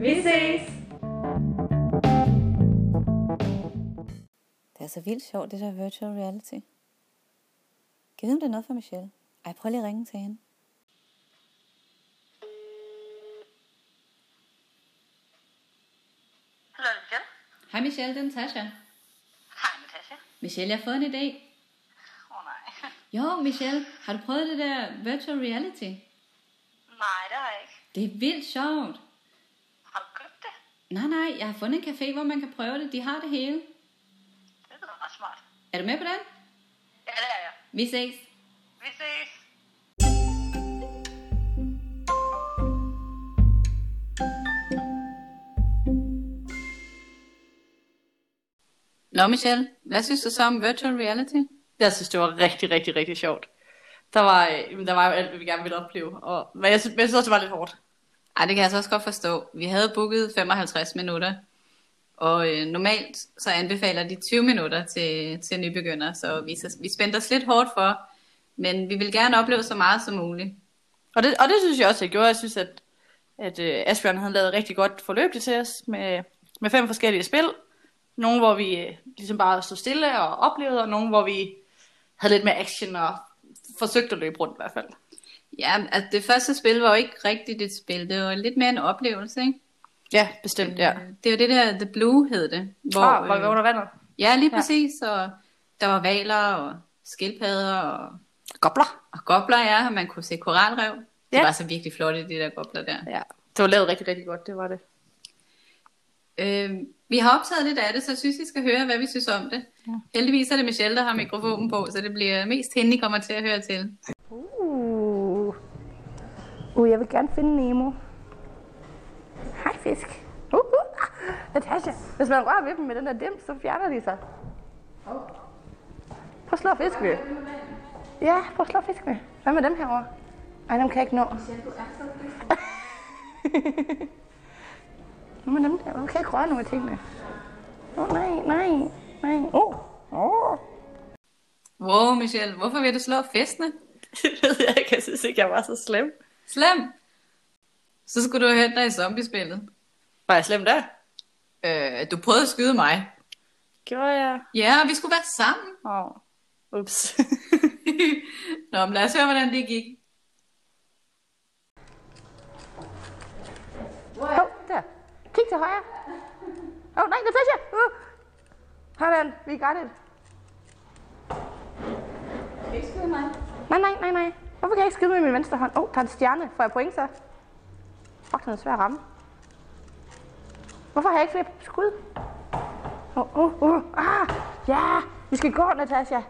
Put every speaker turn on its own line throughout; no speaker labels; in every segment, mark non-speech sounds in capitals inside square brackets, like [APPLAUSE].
Vi ses!
Det er så vildt sjovt, det der virtual reality. Kan vide, om det er noget for Michelle? Ej, prøv lige at ringe til hende.
Hallo, Michelle.
Hej Michelle, det er Natasha.
Hej, Natasha.
Michelle, jeg har fået en idé.
Åh oh, nej. [LAUGHS]
Jo, Michelle, har du prøvet det der virtual reality?
Nej, det har jeg ikke.
Det er vildt sjovt.
Har du købt det?
Nej, nej, jeg har fundet en café, hvor man kan prøve det. De har det hele.
Det lyder ret smart.
Er du med på den?
Ja, det er jeg.
Vi ses.
Vi ses.
Nå Michelle, hvad synes du så om virtual reality?
Jeg synes, det var rigtig, rigtig, rigtig sjovt. Der var, øh, der var jo alt, hvad vi gerne ville opleve. Og, men jeg synes, men jeg synes også, det var lidt hårdt.
Ej, det kan jeg så også godt forstå. Vi havde booket 55 minutter, og øh, normalt så anbefaler de 20 minutter til, til nybegynder, så vi, så, vi spændte os lidt hårdt for, men vi vil gerne opleve så meget som muligt.
Og det, og det synes jeg også, jeg gjorde. Jeg synes, at, at øh, Asbjørn havde lavet rigtig godt forløb til os med, med fem forskellige spil. Nogle, hvor vi øh, ligesom bare stod stille og oplevede, og nogle, hvor vi havde lidt mere action og forsøgte at løbe rundt i hvert fald.
Ja, altså det første spil var jo ikke rigtigt et spil, det var lidt mere en oplevelse, ikke?
Ja, bestemt, ja.
Øh, Det var det der, The Blue hed det.
Hvor, ah, hvor vi var under vandet.
Ja, lige
Ja.
præcis, og der var valer og skildpadder og,
Gobler.
og gobler, ja, og man kunne se koralrev. Det
Ja.
var så virkelig flot i de der gobler der.
Ja, det var lavet rigtig, rigtig godt, det var det.
Øh, vi har optaget lidt af det, så jeg synes, I skal høre, hvad vi synes om det. Ja. Heldigvis er det Michelle, der har mikrofonen på, så det bliver mest hende, I kommer til at høre til.
Uh. jeg vil gerne finde Nemo. Hej fisk. Uh, uh. Natasha, hvis man rører ved dem med den der dims, så fjerner de sig. Prøv at slå fisk med. Ja, prøv at slå fisk med. Hvad med dem herovre? Ej, dem kan jeg ikke nå. Hvad med dem der? Hvorfor kan jeg ikke røre nogle af tingene? Åh, oh, nej, nej, nej. Åh, oh. oh.
Wow, Michelle, hvorfor vil du slå festene? [LAUGHS]
Det ved jeg ikke, jeg synes ikke, jeg var så slem.
Slem! Så skulle du have hente dig i zombiespillet.
Var jeg slem der?
Øh, du prøvede at skyde mig.
Gjorde jeg?
Ja, og vi skulle være sammen.
Åh, oh. ups. [LAUGHS]
Nå, men lad os høre, hvordan det gik.
Hov, der. Kig til højre. Åh, oh, nej, Natasha. Uh. Sådan, vi got it.
Ikke skyde mig.
Nej, nej, nej, nej. Hvorfor kan jeg ikke skyde med min venstre hånd? Åh, oh, der er en stjerne. Får jeg point så? Fuck, den er svær at ramme. Hvorfor har jeg ikke flere skud? Åh, oh, oh, oh. Ah, ja. Vi skal gå, Natasha.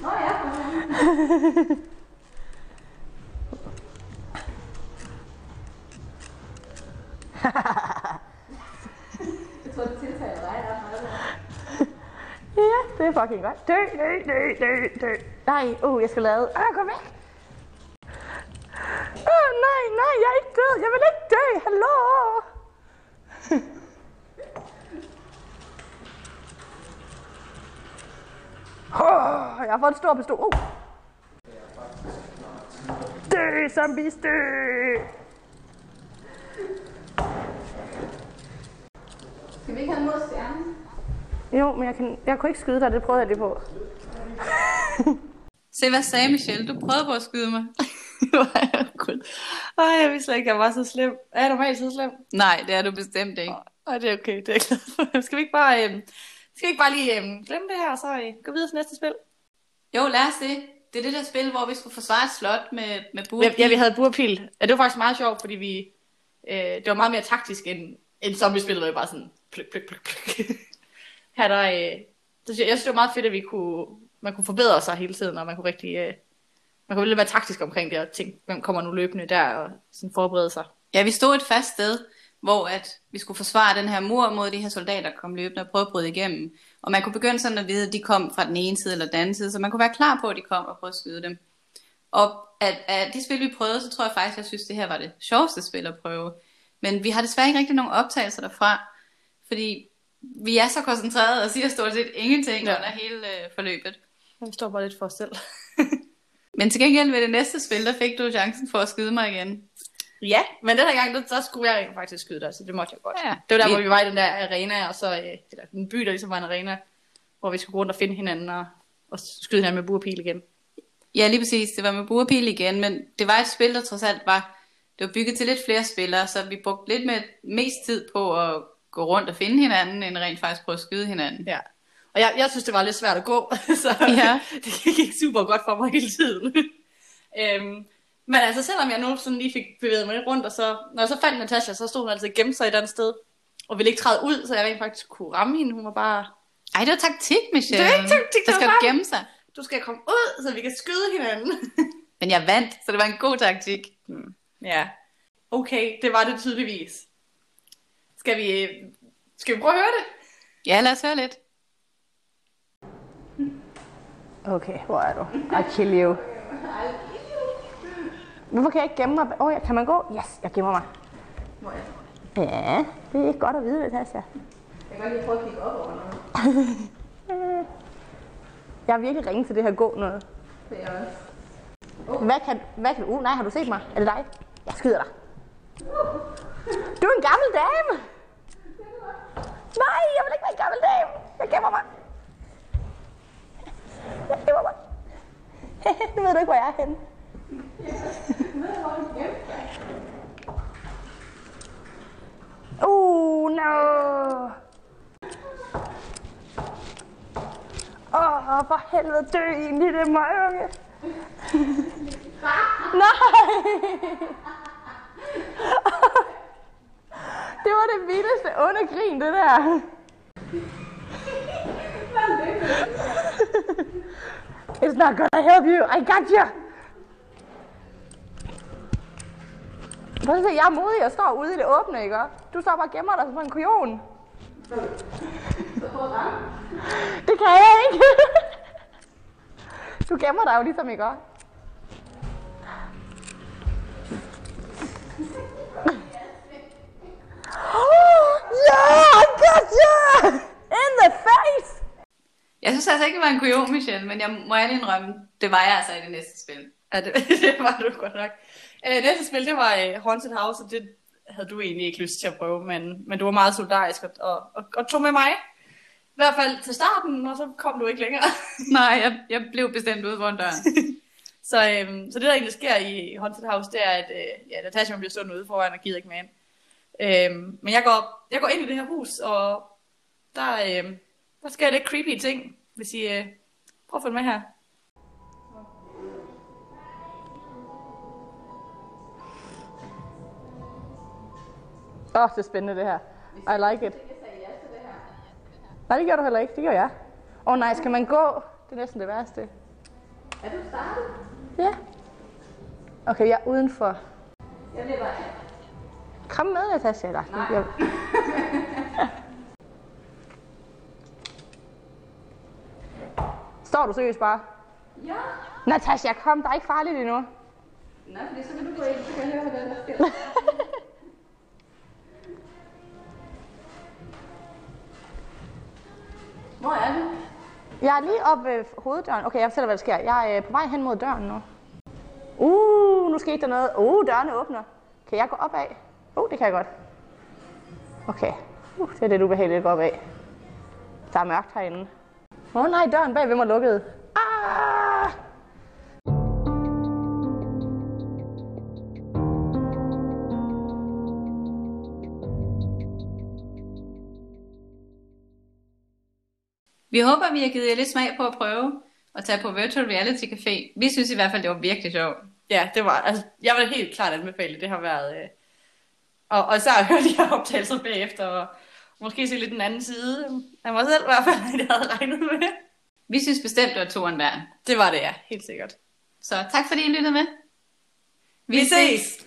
Nå ja, jeg tror, det tiltaler dig. [LAUGHS]
Ja, det er fucking godt. Dø, dø, dø, dø, dø. Nej, uh, jeg skal lade. Ah, gå væk. Åh, nej, nej, jeg er ikke død. Jeg vil ikke dø. Hallo. [LAUGHS] Oh, jeg har fået en stor pistol. Uh. Dø, zombies, dø.
Skal vi ikke have mod stjernen?
Jo, men jeg, kan, jeg kunne ikke skyde dig, det prøvede jeg lige på. [LAUGHS]
Se, hvad sagde Michelle? Du prøvede på at skyde mig. [LAUGHS]
Ej, jeg vidste slet ikke, jeg var så slem. Er jeg normalt så slem?
Nej, det er du bestemt ikke.
Ej, det er okay, det er jeg glad for. [LAUGHS] Skal vi ikke bare, øhm, skal vi ikke bare lige øhm, glemme det her, og så øh, gå videre til næste spil?
Jo, lad os det. Det er det der spil, hvor vi skulle forsvare et slot med, med burpil.
ja, vi havde burpil. Ja, det var faktisk meget sjovt, fordi vi, øh, det var meget mere taktisk end, end zombie-spillet, hvor vi bare sådan, pluk, pluk, pluk, pluk. [LAUGHS] her der, øh, jeg synes, det var meget fedt, at vi kunne, man kunne forbedre sig hele tiden, og man kunne rigtig, øh, man kunne lidt være taktisk omkring det, og tænke, hvem kommer nu løbende der, og sådan forberede sig.
Ja, vi stod et fast sted, hvor at vi skulle forsvare den her mur mod de her soldater, der kom løbende og prøvede at bryde igennem. Og man kunne begynde sådan at vide, at de kom fra den ene side eller den anden side, så man kunne være klar på, at de kom og prøve at skyde dem. Og af, af de spil, vi prøvede, så tror jeg faktisk, at jeg synes, at det her var det sjoveste spil at prøve. Men vi har desværre ikke rigtig nogen optagelser derfra, fordi vi er så koncentrerede og siger stort set ingenting
ja.
under hele øh, forløbet.
Vi står bare lidt for os selv. [LAUGHS]
Men til gengæld ved det næste spil, der fik du chancen for at skyde mig igen.
Ja, men den her gang, der, der skulle jeg faktisk skyde dig, så det måtte jeg godt.
Ja.
Det var der, hvor vi var i den der arena, og så øh, eller en by, der ligesom var en arena, hvor vi skulle gå rundt og finde hinanden og, og skyde hinanden med burpil igen.
Ja, lige præcis. Det var med burpil igen, men det var et spil, der trods alt var, det var bygget til lidt flere spillere, så vi brugte lidt med, mest tid på at gå rundt og finde hinanden, end rent faktisk prøve at skyde hinanden.
Ja. Og jeg, jeg synes, det var lidt svært at gå, [LAUGHS] så
Ja. [LAUGHS]
det gik super godt for mig hele tiden. [LAUGHS] øhm, men altså, selvom jeg nu sådan lige fik bevæget mig lidt rundt, og så, når jeg så fandt Natasha, så stod hun altid gemt sig et andet sted, og ville ikke træde ud, så jeg rent faktisk kunne ramme hende. Hun var bare,
Ej, det var taktik, Michelle.
Det var ikke taktik, det var
skal
bare-
gemme sig.
du skal komme ud, så vi kan skyde hinanden.
Men jeg vandt, så det var en god taktik.
ja. Okay, det var det tydeligvis. Skal vi, skal vi prøve at høre det?
Ja, lad os høre lidt.
Okay, hvor er du? I kill you. Hvorfor kan jeg ikke gemme mig? Åh, oh, kan man gå? Yes, jeg gemmer mig. Ja, det er ikke godt at vide, Natasha.
Jeg kan godt lige prøve at kigge op over noget. [LAUGHS]
Jeg er virkelig ringe til det her gå noget.
Det er også.
Hvad kan, hvad kan du? Uh, nej, har du set mig? Er det dig? Jeg skyder dig. Du er en gammel dame. Nej, jeg vil ikke være en gammel dame. Jeg gemmer mig. Jeg gemmer mig. nu ved du ikke, hvor jeg er henne. Uh, no. Åh, oh, for helvede dø i det lille møgunge. Nej! Det var det vildeste onde grin, det der. It's not gonna help you. I got you. Prøv at se, jeg er modig. Jeg står ude i det åbne, ikke? Du står bare og gemmer dig som en kujon. Det kan jeg ikke. Du gemmer dig jo ligesom, ikke?
Jeg synes altså ikke, det var en kujon, Michelle, men jeg må ærligt indrømme, det var jeg altså i det næste spil.
Ja, det, [LAUGHS] det var du godt nok. Øh, næste spil, det var uh, Haunted House, og det havde du egentlig ikke lyst til at prøve, men, men du var meget solidarisk og, og, og, og tog med mig. I hvert fald til starten, og så kom du ikke længere. [LAUGHS]
Nej, jeg, jeg blev bestemt ude foran døren. [LAUGHS]
så, øhm, så det, der egentlig sker i Haunted House, det er, at øh, ja, Natasha bliver stående ude foran og gider ikke med ind. Øhm, men jeg går, jeg går ind i det her hus, og der, øhm, der sker lidt creepy ting, hvis I øh, prøver at følge med her.
Åh, oh, det er spændende det her. I like it. Nej, det gør du heller ikke. Det gør jeg. Åh oh, nej, skal man gå? Det er næsten det værste.
Er du startet?
Ja. Okay, jeg er udenfor.
Jeg bliver bare...
Kom med, Natasha. Nej. Jeg... [LAUGHS] Står du seriøst bare?
Ja.
Natasha, kom. Der er ikke farligt endnu.
Nej, fordi så vil du gå ind, så kan jeg høre, hvad der sker. [LAUGHS] Hvor er du?
Jeg er lige oppe ved hoveddøren. Okay, jeg fortæller, hvad der sker. Jeg er øh, på vej hen mod døren nu. Uh, nu skete der noget. Uh, dørene åbner. Kan jeg gå op af? Uh, det kan jeg godt. Okay. Uh, det er lidt ubehageligt at gå op af. Der er mørkt herinde. Åh oh, nej, døren bag ved mig er lukket. Ah!
Vi håber, vi har givet jer lidt smag på at prøve at tage på Virtual Reality Café. Vi synes i hvert fald, det var virkelig sjovt.
Ja, det var, altså, jeg vil helt klart anbefale, det har været, øh, og, og så har jeg hørt de her optagelser bagefter, og måske se lidt den anden side af mig selv i hvert fald, [LAUGHS] end jeg havde regnet med.
Vi synes bestemt, det var toren værd.
Det var det, ja, helt sikkert.
Så tak fordi I lyttede med.
Vi ses!